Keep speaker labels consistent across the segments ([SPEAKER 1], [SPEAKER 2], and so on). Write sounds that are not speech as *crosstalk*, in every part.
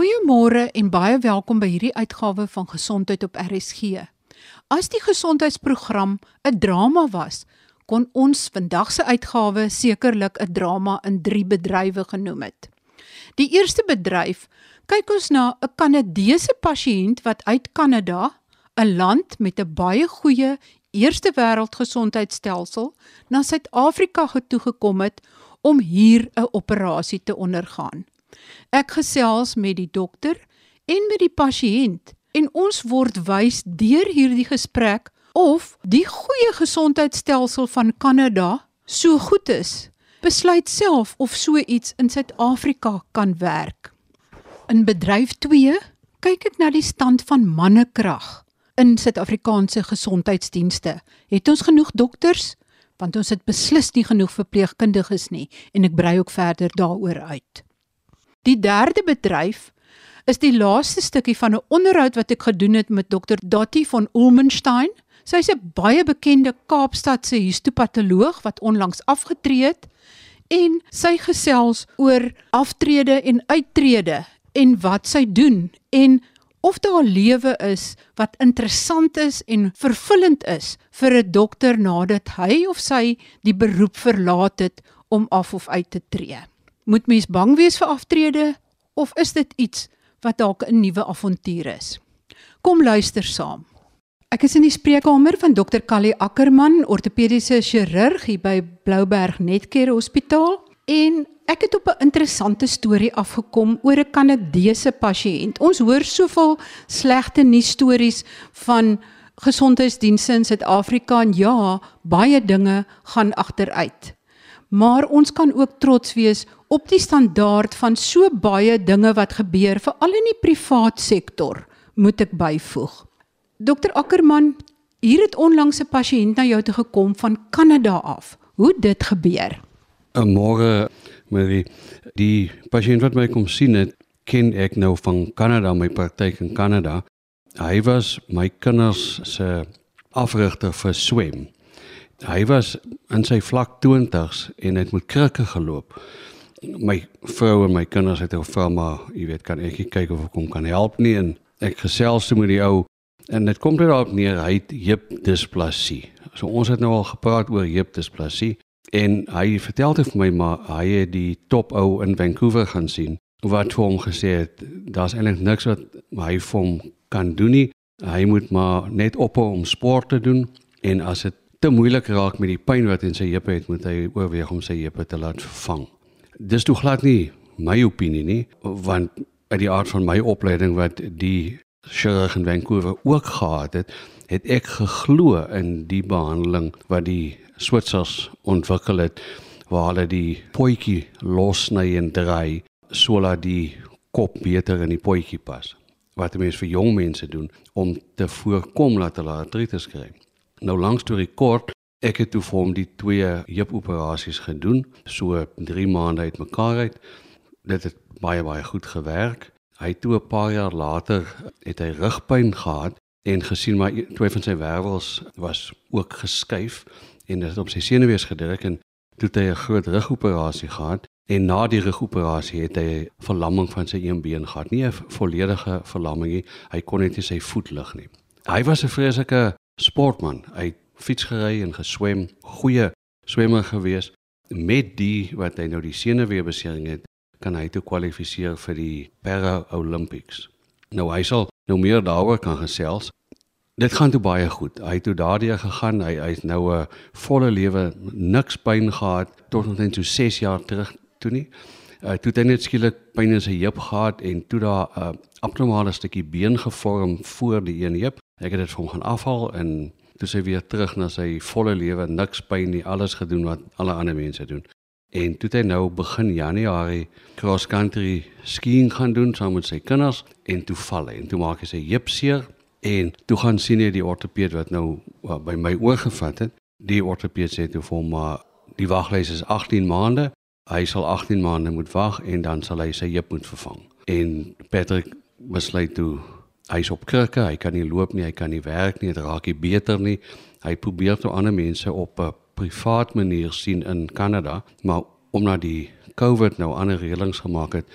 [SPEAKER 1] Goeiemôre en baie welkom by hierdie uitgawe van Gesondheid op RSG. As die gesondheidsprogram 'n drama was, kon ons vandag se uitgawe sekerlik 'n drama in 3 bedrywe genoem het. Die eerste bedryf kyk ons na 'n Kanadese pasiënt wat uit Kanada, 'n land met 'n baie goeie eerste wêreld gesondheidstelsel, na Suid-Afrika toe gekom het om hier 'n operasie te ondergaan. Ek gesels met die dokter en met die pasiënt en ons word wys deur hierdie gesprek of die goeie gesondheidstelsel van Kanada so goed is. Besluit self of so iets in Suid-Afrika kan werk. In bedryf 2 kyk ek na die stand van mannekrag in Suid-Afrikaanse gesondheidsdienste. Het ons genoeg dokters? Want ons het beslis nie genoeg verpleegkundiges nie en ek brei ook verder daaroor uit. Die derde bedryf is die laaste stukkie van 'n onderhoud wat ek gedoen het met Dr. Dottie van Ulmenstein. Sy's 'n baie bekende Kaapstadse histopatoloog wat onlangs afgetree het en sy gesels oor aftrede en uittrede en wat sy doen en of daar 'n lewe is wat interessant is en vervullend is vir 'n dokter nadat hy of sy die beroep verlaat het om af of uit te tree. Moet mens bang wees vir aftrede of is dit iets wat dalk 'n nuwe avontuur is? Kom luister saam. Ek is in die spreekkamer van Dr. Callie Ackerman, ortopediese chirurg hier by Blouberg Netcare Hospitaal en Ek het op 'n interessante storie afgekom oor 'n Kanadese pasiënt. Ons hoor soveel slegte nuusstories van gesondheidsdienste in Suid-Afrika en ja, baie dinge gaan agteruit. Maar ons kan ook trots wees op die standaard van so baie dinge wat gebeur veral in die privaat sektor, moet ek byvoeg. Dokter Ackerman, hier het onlangs 'n pasiënt na jou toe gekom van Kanada af. Hoe dit gebeur?
[SPEAKER 2] 'n Môre Maar die, patiënt wat my kom sien het, ken ek nou van Kanada, my praktyk in Kanada. Hy was my kinders se afrigter vir swem. Hy was in sy vlak 20s en het met krikke geloop. My vrou en my kinders het gevra maar, jy weet, kan ek kyk of ek hom kan help nie en ek gesels toe met die ou en dit kom daarop neer hy het heupdisplasie. So ons het nou al gepraat oor heupdisplasie En hy vertel dit vir my maar hy het die top ou in Vancouver gaan sien wat hom gesê het daar's eintlik niks wat hy vir hom kan doen nie. Hy moet maar net ophou om sport te doen en as dit te moeilik raak met die pyn wat in sy heupe het, moet hy oorweeg om sy heupe te laat vervang. Dis toe glad nie my opinie nie, want uit die aard van my opleiding wat die chirurg in Vancouver ook gehad het, het ek geglo in die behandeling wat die Switsers ontwikkel het waar hulle die potjie losny en dry sodat die kop beter in die potjie pas. Wat mense vir jong mense doen om te voorkom dat hulle artritis kry. Nou langs toe rekord ek het toe vir hom die twee heupoperasies gedoen, so 3 maande uitmekaar uit. Dit het baie baie goed gewerk. Hy toe 'n paar jaar later het hy rugpyn gehad en gesien maar twee van sy wervels was ook geskuif en dit op sy senuwees gedruk en toe het hy 'n groot rugoperasie gehad en na die rugoperasie het hy verlamming van sy een been gehad. Nie 'n volledige verlamming nie. Hy kon net nie sy voet lig nie. Hy was 'n vreeslike sportman. Hy het fiets gery en geswem, goeie swemmer gewees. Met die wat hy nou die senuweebesering het, kan hy toe kwalifiseer vir die Para Olympics. Nou hy sal nou meer daaroor kan gesels, Dit gaan toe baie goed. Hy het toe daardie gegaan. Hy hy's nou 'n volle lewe, niks pyn gehad tot omtrent so 6 jaar terug toe nie. Uh toe het hy net skielik pyn in sy heup gehad en toe daar 'n uh, abnormale stukkie been gevorm voor die een heup. Ek het dit vir hom gaan afhaal en toe sy weer terug na sy volle lewe, niks pyn nie, alles gedoen wat alle ander mense doen. En toe het hy nou begin Januarie cross country skiing gaan doen saam met sy kinders en toe val hy en toe maak hy sy heup seer En toe gaan sien hy die ortopeed wat nou by my oorgevat het. Die ortopeed sê toe vir hom maar die waglys is 18 maande. Hy sal 18 maande moet wag en dan sal hy sy heup moet vervang. En Patrick besluit toe hy's op krikke, hy kan nie loop nie, hy kan nie werk nie, dit raak nie beter nie. Hy probeer toe ander mense op 'n privaat manier sien in Kanada, maar omdat die COVID nou ander reëlings gemaak het,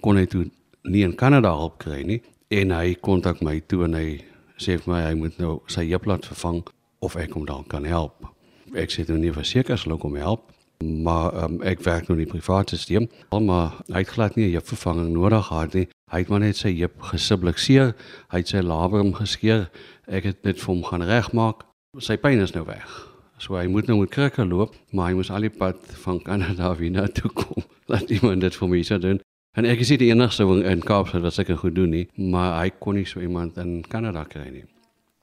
[SPEAKER 2] kon hy toe nie in Kanada hulp kry nie en hy kontak my toe en hy sê vir my hy moet nou sy heup laat vervang of ek hom dalk kan help. Ek sê toe nie verseker as hulle kom help maar um, ek werk nou in die private stelsel. Maar hy het glad nie 'n heupvervanging nodig gehad nie. Hy het maar net sy heup gesubluxeer, hy het sy labrum geskeur. Ek het dit vir hom gaan regmaak. Sy pyn is nou weg. So hy moet nou met krikke loop, maar hy moes al die pad van Kanada weer na toe kom. *laughs* Laat iemand dit vir my sou doen. En ek is nie die enigste in Kaapstad wat seker goed doen nie, maar hy kon nie so iemand in Kanada kry nie.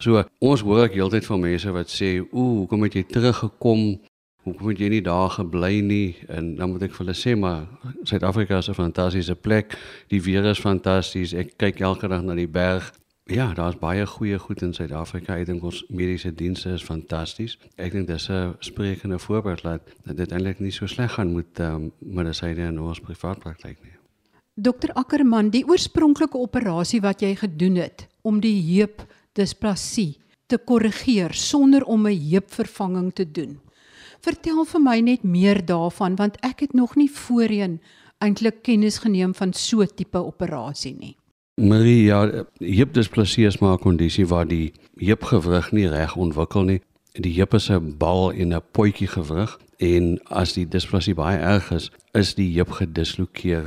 [SPEAKER 2] So ons hoor ek heeltyd van mense wat sê, "Ooh, hoekom het jy teruggekom? Hoekom het jy nie daar gebly nie?" En dan moet ek vir hulle sê, "Maar Suid-Afrika is 'n fantastiese plek. Die weer is fantasties. Ek kyk elke dag na die berg. Ja, daar's baie goeie goed in Suid-Afrika. Ek dink ons mediese dienste is fantasties. Ek dink dis 'n sprekende voorbeeld dat dit eintlik nie so sleg gaan met um, medisyne in ons privaat praktyk nie.
[SPEAKER 1] Dokter Ackerman, die oorspronklike operasie wat jy gedoen het om die heup displasie te korrigeer sonder om 'n heupvervanging te doen. Vertel vir my net meer daarvan want ek het nog nie voorheen eintlik kennis geneem van so tipe operasie nie.
[SPEAKER 2] Marie, ja, heupdisplasie is maar 'n kondisie waar die heupgewrig nie reg ontwikkel nie. Die heup is 'n bal en 'n potjie gewrig en as die displasie baie erg is, is die heup gedislokeer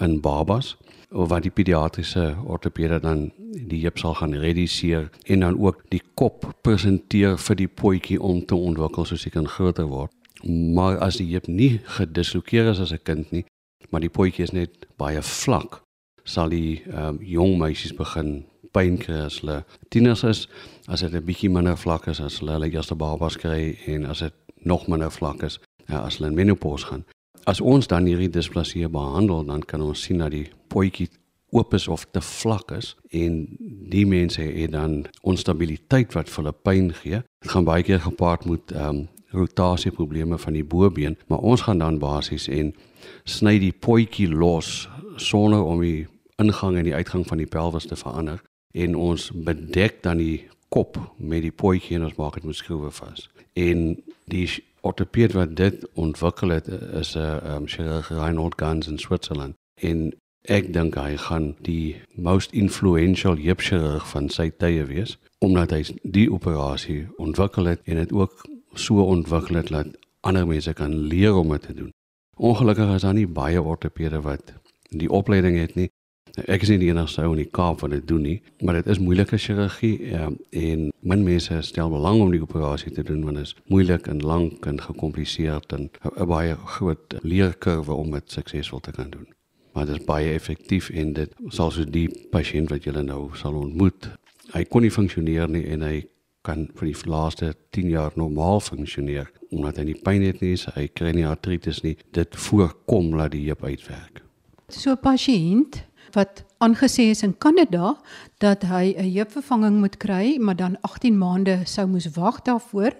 [SPEAKER 2] in babas of wat die pediatriese ortopede dan die heup sal gaan rediseer en dan ook die kop presenteer vir die potjie om te ontwikkel soos hy kan groter word. Maar as die heup nie gedislokeer is as 'n kind nie, maar die potjie is net baie vlak, sal die um, jong meisies begin pyn kry as hulle tieners is, as dit 'n bietjie minder vlak is as hulle hulle eerste babas kry en as dit nog minder vlak is ja, as hulle in menopause gaan. As ons dan hierdie displasie behandel, dan kan ons sien dat die potjie oop is of te vlak is en die mense het dan onstabiliteit wat hulle pyn gee. Dit gaan baie keer gepaard met ehm um, rotasieprobleme van die bobeen, maar ons gaan dan basies en sny die potjie los sonder om die ingang en die uitgang van die pelvis te verander en ons bedek dan die kop met die potjie en ons maak dit met skroewe vas. En die ortoped wat dit ontwikkel het is 'n um, chirurg Reinhold Gans in Switserland en ek dink hy gaan die most influential heupchirurg van sy tye wees omdat hy die operasie ontwikkel het en dit ook so ontwikkel het dat ander mense kan leer om dit te doen. Ongelukkig is daar nie baie ortopede wat die opleiding het nie Ek is nie die enigste ou in die Kaap wat dit doen nie, maar dit is moeilike chirurgie ja, en min mense stel belang om die operasie te doen want dit is moeilik en lank en gekompliseerd en 'n baie groot leerkurwe om dit suksesvol te kan doen. Maar dit is baie effektief en dit sal so die pasiënt wat jy nou sal ontmoet, hy kon nie funksioneer nie en hy kan vir die laaste 10 jaar normaal funksioneer omdat hy nie pyn het nie, hy kry nie artritis nie. Dit voorkom dat die heup uitwerk.
[SPEAKER 1] So pasiënt wat aangesê is in Kanada dat hy 'n heupvervanging moet kry, maar dan 18 maande sou moes wag daarvoor,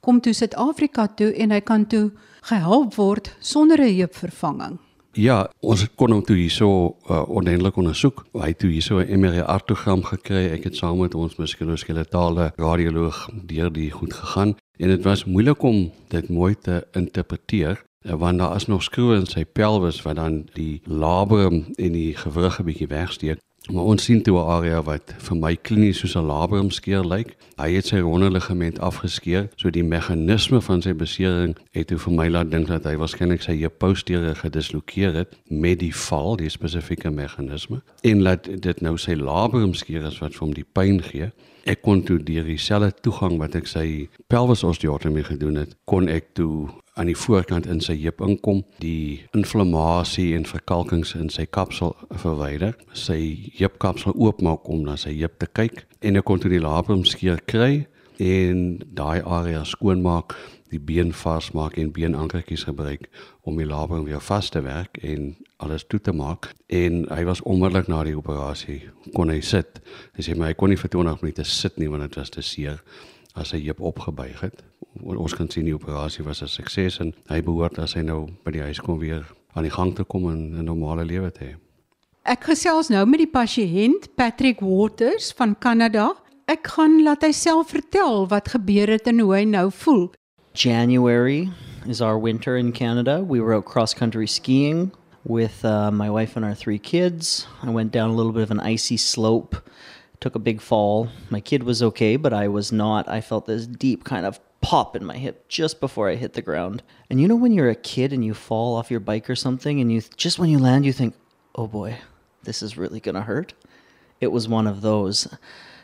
[SPEAKER 1] kom toe Suid-Afrika toe en hy kan toe gehelp word sonder 'n heupvervanging.
[SPEAKER 2] Ja, ons kon hom toe hierso uh, oneindelik ondersoek. Hy het toe hierso 'n MRI-artogram gekry. Ek het saam met ons muskuloskeletale radioloog deur die goed gegaan en dit was moeilik om dit mooi te interpreteer want daar is nog skroewe in sy pelvis wat dan die labrum en die gewrig 'n bietjie wegsteek. Maar ons sien toe 'n area wat vir my klinies soos 'n labrum skeer lyk. Hy het sy ronde ligament afgeskeer, so die meganisme van sy besering het toe vir my laat dink dat hy waarskynlik sy heup posterior gedislokeer het met die val, die spesifieke meganisme. En laat dit nou sy labrum skeer is wat vir hom die pyn gee. Ek kon toe deur dieselfde toegang wat ek sy pelvis osteotomie gedoen het, kon ek toe aan die voorkant in sy heup inkom, die inflammasie en verkalkings in sy kapsel verwyder, sy heupkapsel oopmaak om na sy heup te kyk en ek kon toe die labrum skeer kry en daai area skoonmaak, die been vasmaak en beenankertjies gebruik om die labrum weer vas te werk en alles toe te maak en hy was onmiddellik na die operasie kon hy sit. Hy sê maar hy kon nie vir 20 minute sit nie want dit was te seer as hy heup opgebuig het ons kan sien die operasie was 'n sukses en hy behoort as hy nou by die huis kom weer aan die gang te kom en 'n normale lewe te hê.
[SPEAKER 1] Ek gesels nou met die pasiënt Patrick Waters van Kanada. Ek gaan laat hy self vertel wat gebeur het en hoe hy nou voel.
[SPEAKER 3] January is our winter in Canada. We were out cross country skiing with uh, my wife and our three kids. I went down a little bit of an icy slope, took a big fall. My kid was okay, but I was not. I felt this deep kind of pop in my hip just before I hit the ground. And you know when you're a kid and you fall off your bike or something, and you just when you land, you think, "Oh boy, this is really gonna hurt." It was one of those.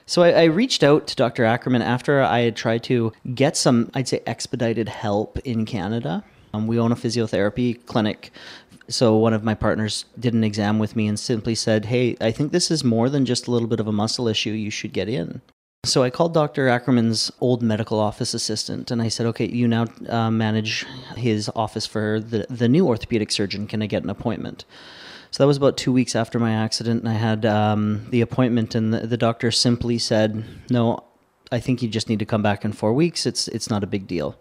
[SPEAKER 3] So I, I, reached out to Dr. Ackerman after I had tried to get some, I'd say, expedited help in Canada. Um, we own a physiotherapy clinic. So one of my partners did an exam with me and simply said, Hey, I think this is more than just a little bit of a muscle issue. You should get in. So I called Dr. Ackerman's old medical office assistant and I said, okay, you now uh, manage his office for the, the new orthopedic surgeon. Can I get an appointment? So that was about two weeks after my accident, and I had um, the appointment, and the, the doctor simply said, "No, I think you just need to come back in four weeks. It's it's not a big deal."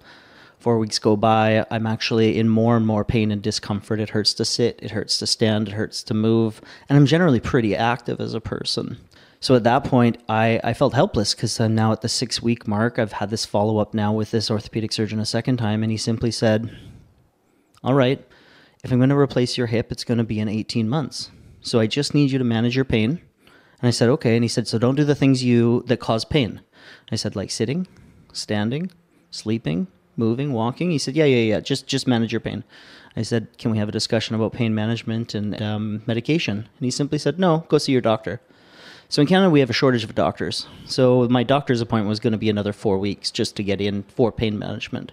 [SPEAKER 3] Four weeks go by. I'm actually in more and more pain and discomfort. It hurts to sit. It hurts to stand. It hurts to move. And I'm generally pretty active as a person. So at that point, I, I felt helpless because I'm now at the six week mark. I've had this follow up now with this orthopedic surgeon a second time, and he simply said, All right, if I'm going to replace your hip, it's going to be in 18 months. So I just need you to manage your pain. And I said, okay. And he said, so don't do the things you that cause pain. I said, like sitting, standing, sleeping, moving, walking. He said, yeah, yeah, yeah. Just just manage your pain. I said, can we have a discussion about pain management and um, medication? And he simply said, no, go see your doctor. So in Canada, we have a shortage of doctors. So my doctor's appointment was going to be another four weeks just to get in for pain management.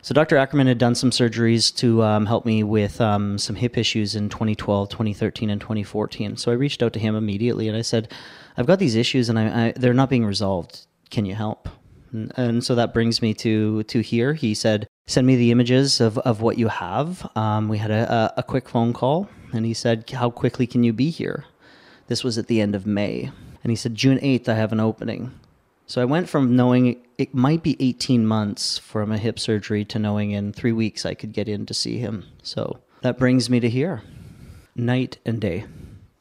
[SPEAKER 3] So Dr. Ackerman had done some surgeries to um, help me with um, some hip issues in 2012, 2013, and 2014. So I reached out to him immediately and I said, "I've got these issues and I, I, they're not being resolved. Can you help?" And, so that brings me to to here. He said, "Send me the images of, of what you have." Um, we had a, a, quick phone call, and he said, "How quickly can you be here?" This was at the end of May, and he said, "June 8th, I have an opening." So I went from knowing it might be 18 months from a hip surgery to knowing in three weeks I could get in to see him. So that brings me to here night and day.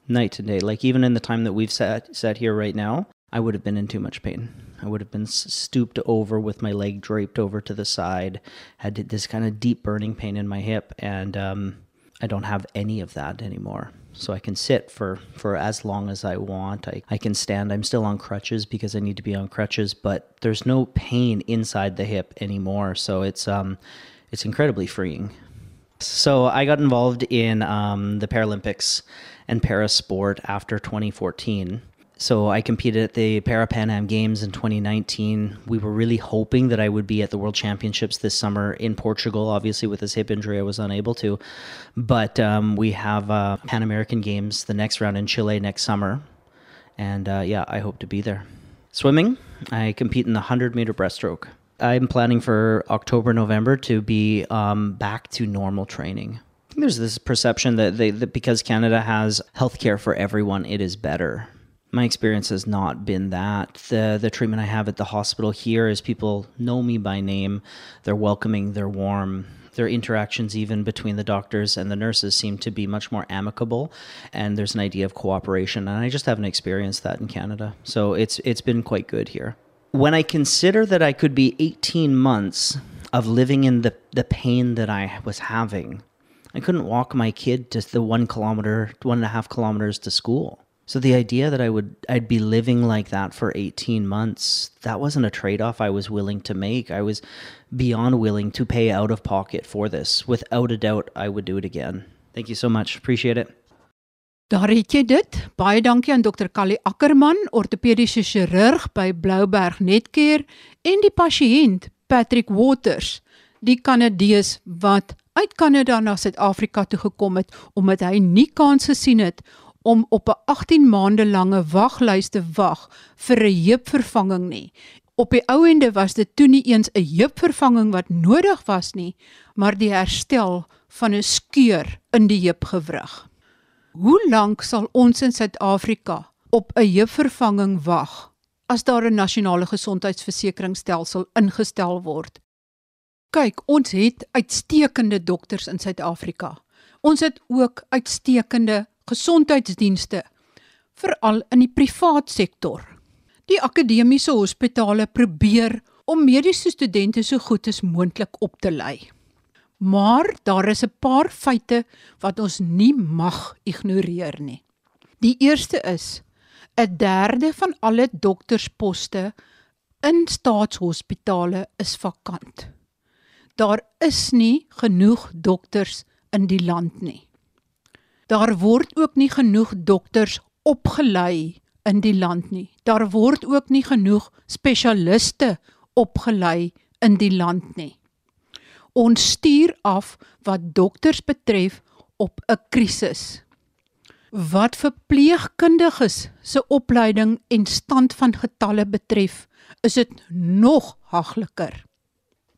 [SPEAKER 3] Night and day. Like even in the time that we've sat, sat here right now, I would have been in too much pain. I would have been stooped over with my leg draped over to the side, had this kind of deep burning pain in my hip, and um, I don't have any of that anymore so I can sit for, for as long as I want. I, I can stand. I'm still on crutches because I need to be on crutches, but there's no pain inside the hip anymore. So it's um it's incredibly freeing. So I got involved in um, the Paralympics and para sport after 2014. So I competed at the Para Pan Am Games in 2019. We were really hoping that I would be at the World Championships this summer in Portugal. Obviously, with this hip injury, I was unable to. But um, we have uh, Pan American Games the next round in Chile next summer. And uh, yeah, I hope to be there. Swimming, I compete in the 100 meter breaststroke. I'm planning for October, November to be um, back to normal training. There's this perception that, they, that because Canada has healthcare for everyone, it is better my experience has not been that. The the treatment I have at the hospital here is people know me by name, they're welcoming, they're warm. Their interactions, even between the doctors and the nurses, seem to be much more amicable, and there's an idea of cooperation. And I just haven't experienced that in Canada, so it's it's been quite good here. When I consider that I could be 18 months of living in the the pain that I was having, I couldn't walk my kid to the one kilometer, one and a half kilometers to school so the idea that I would I'd be living like that for 18 months, that wasn't a trade-off I was willing to make. I was beyond willing to pay out of pocket for this. Without a doubt, I would do it again. Thank you so much. Appreciate it.
[SPEAKER 1] Daar het jy dit. Baie dankie aan Dr. Callie Ackerman, ortopediese chirurg by Blouberg Netcare en die pasiënt Patrick Waters, die Kanadees wat uit Kanada na Suid-Afrika toe gekom het omdat hy nie kans gesien het om op 'n 18 maande lange waglys te wag vir 'n heupvervanging nie. Op die ou ende was dit toe nie eens 'n heupvervanging wat nodig was nie, maar die herstel van 'n skeur in die heupgewrig. Hoe lank sal ons in Suid-Afrika op 'n heupvervanging wag as daar 'n nasionale gesondheidsversekeringsstelsel ingestel word? Kyk, ons het uitstekende dokters in Suid-Afrika. Ons het ook uitstekende gesondheidsdienste veral in die privaat sektor. Die akademiese hospitale probeer om mediese studente so goed as moontlik op te lei. Maar daar is 'n paar feite wat ons nie mag ignoreer nie. Die eerste is 'n derde van alle doktersposte in staatshospitale is vakant. Daar is nie genoeg dokters in die land nie. Daar word ook nie genoeg dokters opgelei in die land nie. Daar word ook nie genoeg spesialiste opgelei in die land nie. Ons stuur af wat dokters betref op 'n krisis. Wat verpleegkundiges se opleiding en stand van getalle betref, is dit nog hagliker.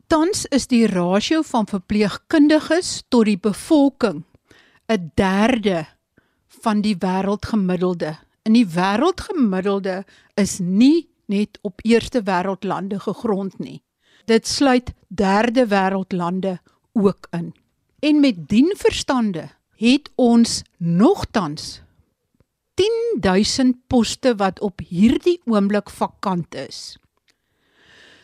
[SPEAKER 1] Tans is die rasio van verpleegkundiges tot die bevolking 'n derde van die wêreldgemiddelde in die wêreldgemiddelde is nie net op eerste wêreldlande gegrond nie. Dit sluit derde wêreldlande ook in. En met dien verstande het ons nogtans 10000 poste wat op hierdie oomblik vakant is.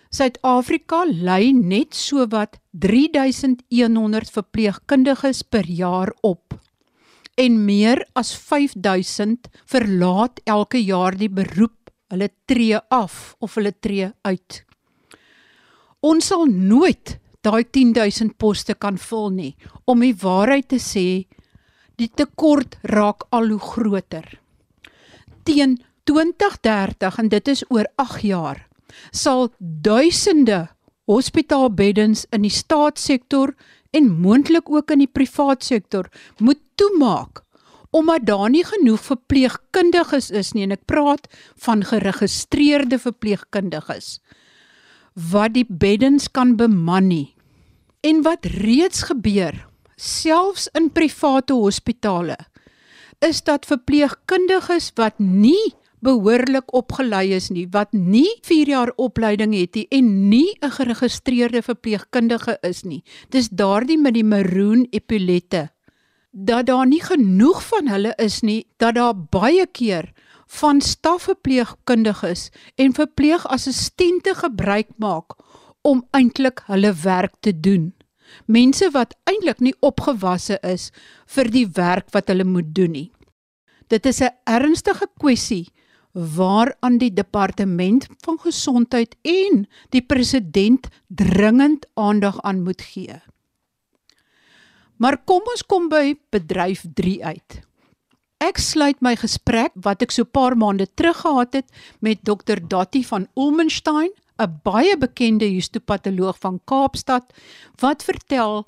[SPEAKER 1] Suid-Afrika lei net sowat 3100 verpleegkundiges per jaar op en meer as 5000 verlaat elke jaar die beroep. Hulle tree af of hulle tree uit. Ons sal nooit daai 10000 poste kan vul nie. Om die waarheid te sê, die tekort raak al hoe groter. Teen 2030 en dit is oor 8 jaar, sal duisende hospitaalbeddens in die staatssektor en moontlik ook in die privaat sektor moet toemaak omdat daar nie genoeg verpleegkundiges is nie. En ek praat van geregistreerde verpleegkundiges wat die beddens kan beman nie. En wat reeds gebeur selfs in private hospitale is dat verpleegkundiges wat nie behoorlik opgelei is nie, wat nie 4 jaar opleiding het nie en nie 'n geregistreerde verpleegkundige is nie. Dis daardie met die maroon epilette dat daar nie genoeg van hulle is nie, dat daar baie keer van stafverpleegkundiges en verpleegassistente gebruik maak om eintlik hulle werk te doen. Mense wat eintlik nie opgewasse is vir die werk wat hulle moet doen nie. Dit is 'n ernstige kwessie waaraan die departement van gesondheid en die president dringend aandag aan moet gee. Maar kom ons kom by bedryf 3 uit. Ek sluit my gesprek wat ek so paar maande terug gehad het met Dr. Dottie van Ulmenstein, 'n baie bekende histopatoloog van Kaapstad, wat vertel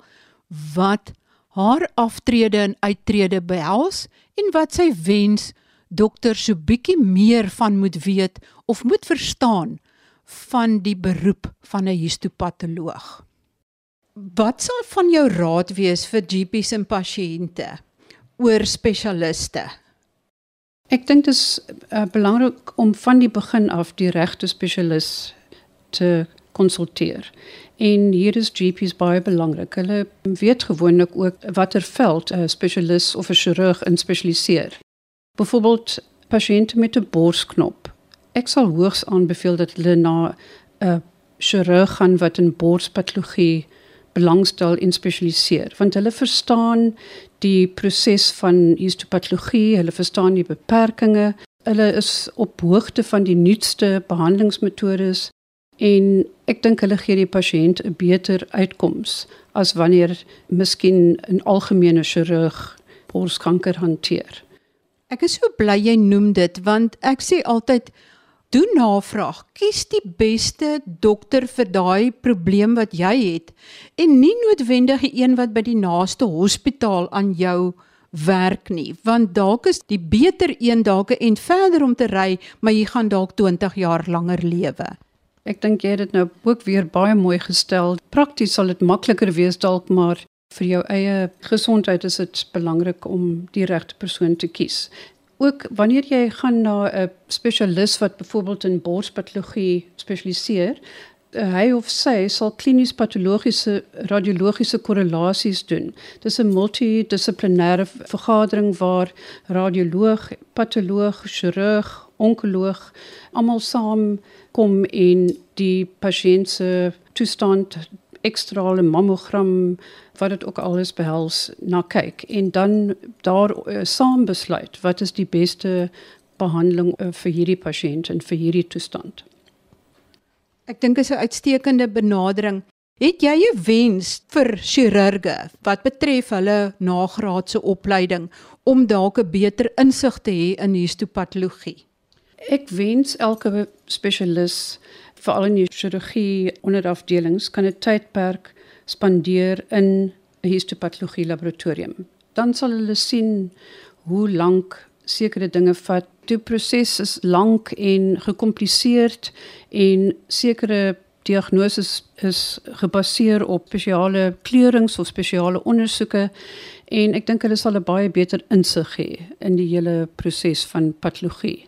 [SPEAKER 1] wat haar aftrede en uittrede behels en wat sy wens dokter so bietjie meer van moet weet of moet verstaan van die beroep van 'n histopatoloog. Wat sal van jou raad wees vir GP's en pasiënte oor spesialiste?
[SPEAKER 4] Ek dink dit is uh, belangrik om van die begin af die regte spesialis te konsulteer. En hier is GP's baie belangrik. Hulle weet gewoonlik ook watter veld 'n spesialis of 'n chirurg in spesialiseer. Byvoorbeeld pasiënte met 'n borsknop. Ek sal hoogs aanbeveel dat hulle na 'n chirurg gaan wat in borspatologie belangstel en spesialiseer, want hulle verstaan die proses van histopatologie, hulle verstaan die beperkings, hulle is op hoogte van die nuutste behandelingsmetodes en ek dink hulle gee die pasiënt 'n beter uitkoms as wanneer miskien 'n algemene chirurg borskanker hanteer.
[SPEAKER 1] Ek is so bly jy noem dit want ek sê altyd doen navraag. Kies die beste dokter vir daai probleem wat jy het en nie noodwendig die een wat by die naaste hospitaal aan jou werk nie, want dalk is die beter een dalk en verder om te ry, maar jy gaan dalk 20 jaar langer lewe.
[SPEAKER 4] Ek dink jy het dit nou ook weer baie mooi gestel. Prakties sal dit makliker wees dalk, maar vir jou eie gesondheid is dit belangrik om die regte persoon te kies. Ook wanneer jy gaan na 'n spesialis wat byvoorbeeld in borspatologie spesialiseer, eh, hy of sy sal klinies patologiese radiologiese korrelasies doen. Dis 'n multidissiplinêre vergadering waar radioloog, patoloog, chirurg, onkoloog almal saam kom en die pasiënt se toestand ekstrale mammogram wat dit ook alles behels na kyk en dan daar uh, saam besluit wat is die beste behandeling uh, vir hierdie pasiënt en vir hierdie toestand.
[SPEAKER 1] Ek dink dit is 'n uitstekende benadering. Het jy 'n wens vir chirurge wat betref hulle nagraadse opleiding om dalk 'n beter insig te hê in histopatologie?
[SPEAKER 4] Ek wens elke spesialis veral in die chirurgie onderafdelings kan 'n tydperk spandeer in 'n histopatologie laboratorium. Dan sal hulle sien hoe lank sekere dinge vat. Die proses is lank en gekompliseerd en sekere diagnoses is gebaseer op spesiale kleurings of spesiale ondersoeke en ek dink hulle sal 'n baie beter insig hê in die hele proses van patologie.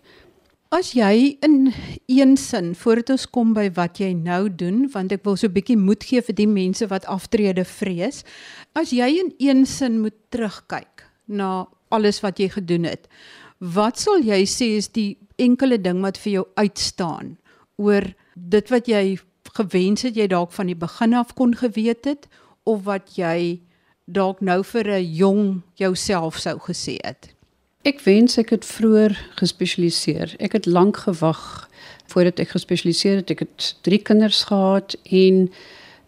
[SPEAKER 1] As jy in een sin voordat ons kom by wat jy nou doen, want ek wil so 'n bietjie moed gee vir die mense wat aftrede vrees. As jy in een sin moet terugkyk na alles wat jy gedoen het, wat sal jy sê is die enkele ding wat vir jou uitstaan oor dit wat jy gewens het jy dalk van die begin af kon geweet het of wat jy dalk nou vir 'n jong jouself sou gesê het?
[SPEAKER 4] Ek wens ek het vroeër gespesialiseer. Ek het lank gewag voordat ek gespesialiseer het. Ek het 3 kinders gehad en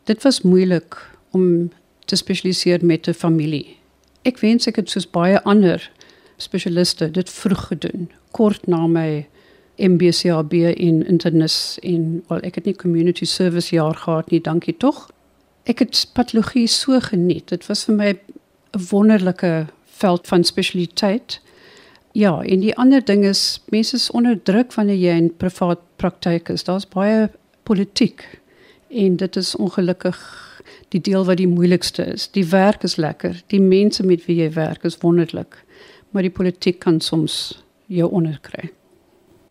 [SPEAKER 4] dit was moeilik om te spesialiseer met 'n familie. Ek wens ek het soos baie ander spesialiste dit vroeg gedoen, kort na my MBCAB in internis en wel ek het nie community service jaar gehad nie, dankie tog. Ek het patologie so geniet. Dit was vir my 'n wonderlike veld van spesialiteit. Ja, en die ander ding is mense is onder druk wanneer jy in privaat praktyk is. Daar's baie politiek en dit is ongelukkig die deel wat die moeilikste is. Die werk is lekker, die mense met wie jy werk is wonderlik, maar die politiek kan soms jou onderkry.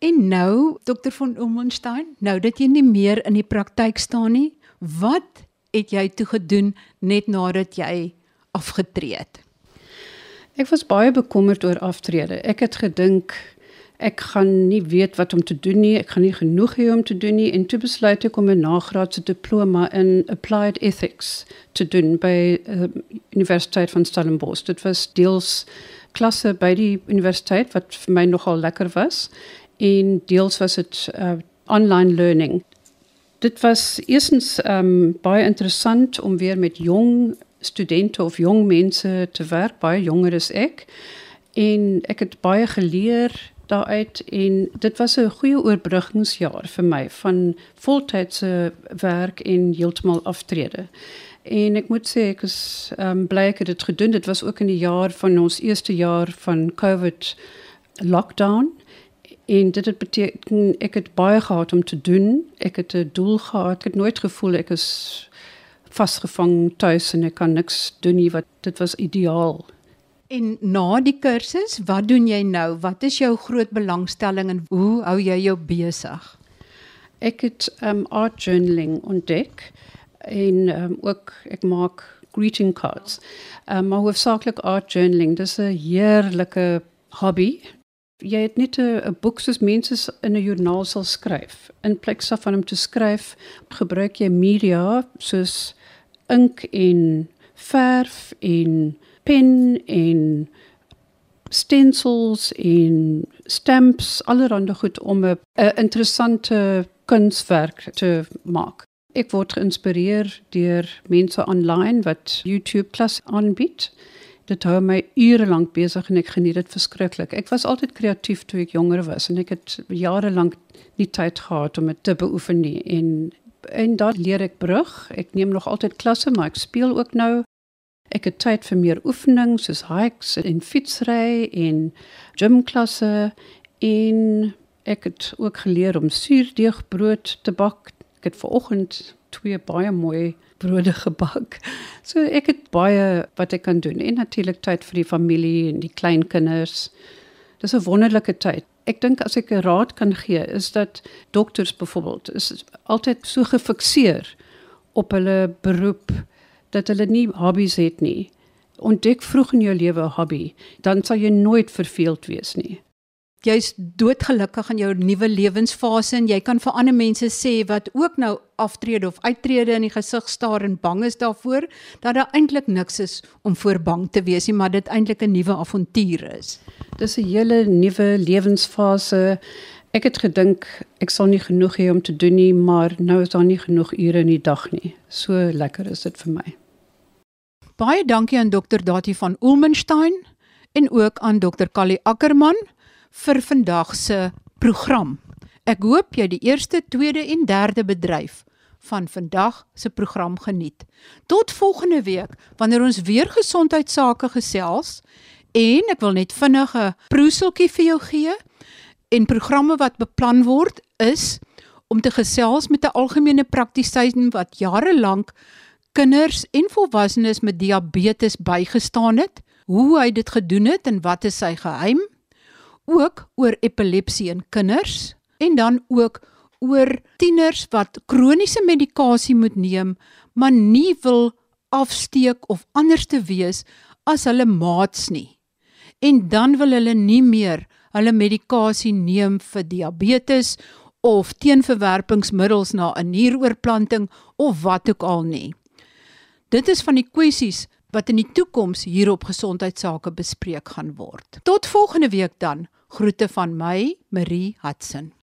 [SPEAKER 1] En nou, Dr. von Omenstein, nou dat jy nie meer in die praktyk staan nie, wat het jy toe gedoen net nadat jy afgetree het?
[SPEAKER 4] Ek was baie bekommerd oor aftrede. Ek het gedink ek gaan nie weet wat om te doen nie, ek gaan nie genoeg hê om te doen nie en toe besluit ek om 'n nagraadse diploma in applied ethics te doen by uh, Universiteit van Stellenbosch. Dit was deels klasse by die universiteit wat vir my nogal lekker was en deels was dit uh, online learning. Dit was eerstens um, baie interessant om weer met jong studente of jong mense te werk, baie jonger as ek. En ek het baie geleer daaruit en dit was 'n goeie oorbruggingsjaar vir my van voltydse werk en heeltemal aftrede. En ek moet sê ek is um, bly ek het dit gedoen. Dit was ook in die jaar van ons eerste jaar van COVID lockdown En dit het beteken ek het baie gehad om te doen. Ek het doel gehad. Ek het nooit gevoel ek is vasgevang tuis en ek kan niks doen nie wat dit was ideaal.
[SPEAKER 1] En na die kursus, wat doen jy nou? Wat is jou groot belangstelling en hoe hou jy jou besig?
[SPEAKER 4] Ek het um art journaling ontdek en um, ook ek maak greeting cards. Um maar hoofsaaklik art journaling. Dis 'n heerlike hobby Jy het net 'n boek soos mense in 'n joernaal sal skryf. In plaas van om te skryf, gebruik jy media soos ink en verf en pen en stencils en stamps, allerhande goed om 'n interessante kunswerk te maak. Ek word geïnspireer deur mense online wat YouTube klas aanbied dit hou my ure lank besig en ek geniet dit verskriklik. Ek was altyd kreatief toe ek jonger was en ek het jare lank nie tyd gehad om dit te beoefen nie en en dan leer ek brug. Ek neem nog altyd klasse, maar ek speel ook nou. Ek het tyd vir meer oefening soos hikes en fietsry en gymklasse en ek het ook geleer om suurdeegbrood te bak. Ek het vanoggend twee baie mooi brode *laughs* gebak. So ek het baie wat ek kan doen en natuurlik tyd vir die familie en die kleinkinders. Dis 'n wonderlike tyd. Ek dink as ek 'n raad kan gee is dat dokters byvoorbeeld is altyd so gefikseer op hulle beroep dat hulle nie hobbies het nie. Ontdek vroeg in jou lewe 'n hobby, dan sal jy nooit verveeld wees nie.
[SPEAKER 1] Jy's doodgelukkig in jou nuwe lewensfase en jy kan vir ander mense sê wat ook nou aftrede of uittrede in die gesig staar en bang is daarvoor dat daar eintlik niks is om voor bang te wees nie, maar dit eintlik 'n nuwe avontuur is.
[SPEAKER 4] Dis 'n hele nuwe lewensfase. Ek het gedink ek sal nie genoeg hê om te doen nie, maar nou is daar nie genoeg ure in die dag nie. So lekker is dit vir my.
[SPEAKER 1] Baie dankie aan Dr. Dati van Ulmenstein en ook aan Dr. Callie Ackerman vir vandag se program. Ek hoop jy die eerste, tweede en derde bedryf van vandag se program geniet. Tot volgende week wanneer ons weer gesondheidsake gesels en ek wil net vinnig 'n proeseltjie vir jou gee en programme wat beplan word is om te gesels met 'n algemene praktisyn wat jare lank kinders en volwassenes met diabetes bygestaan het, hoe hy dit gedoen het en wat is sy geheim? Ook oor epilepsie in kinders en dan ook oor tieners wat kroniese medikasie moet neem, maar nie wil afsteek of anders te wees as hulle maats nie. En dan wil hulle nie meer hulle medikasie neem vir diabetes of teenverwerpingsmiddels na 'n nieroorplanting of wat ook al nie. Dit is van die kwessies wat in die toekoms hier op gesondheidsake bespreek gaan word. Tot volgende week dan. Groete van my, Marie Hudson.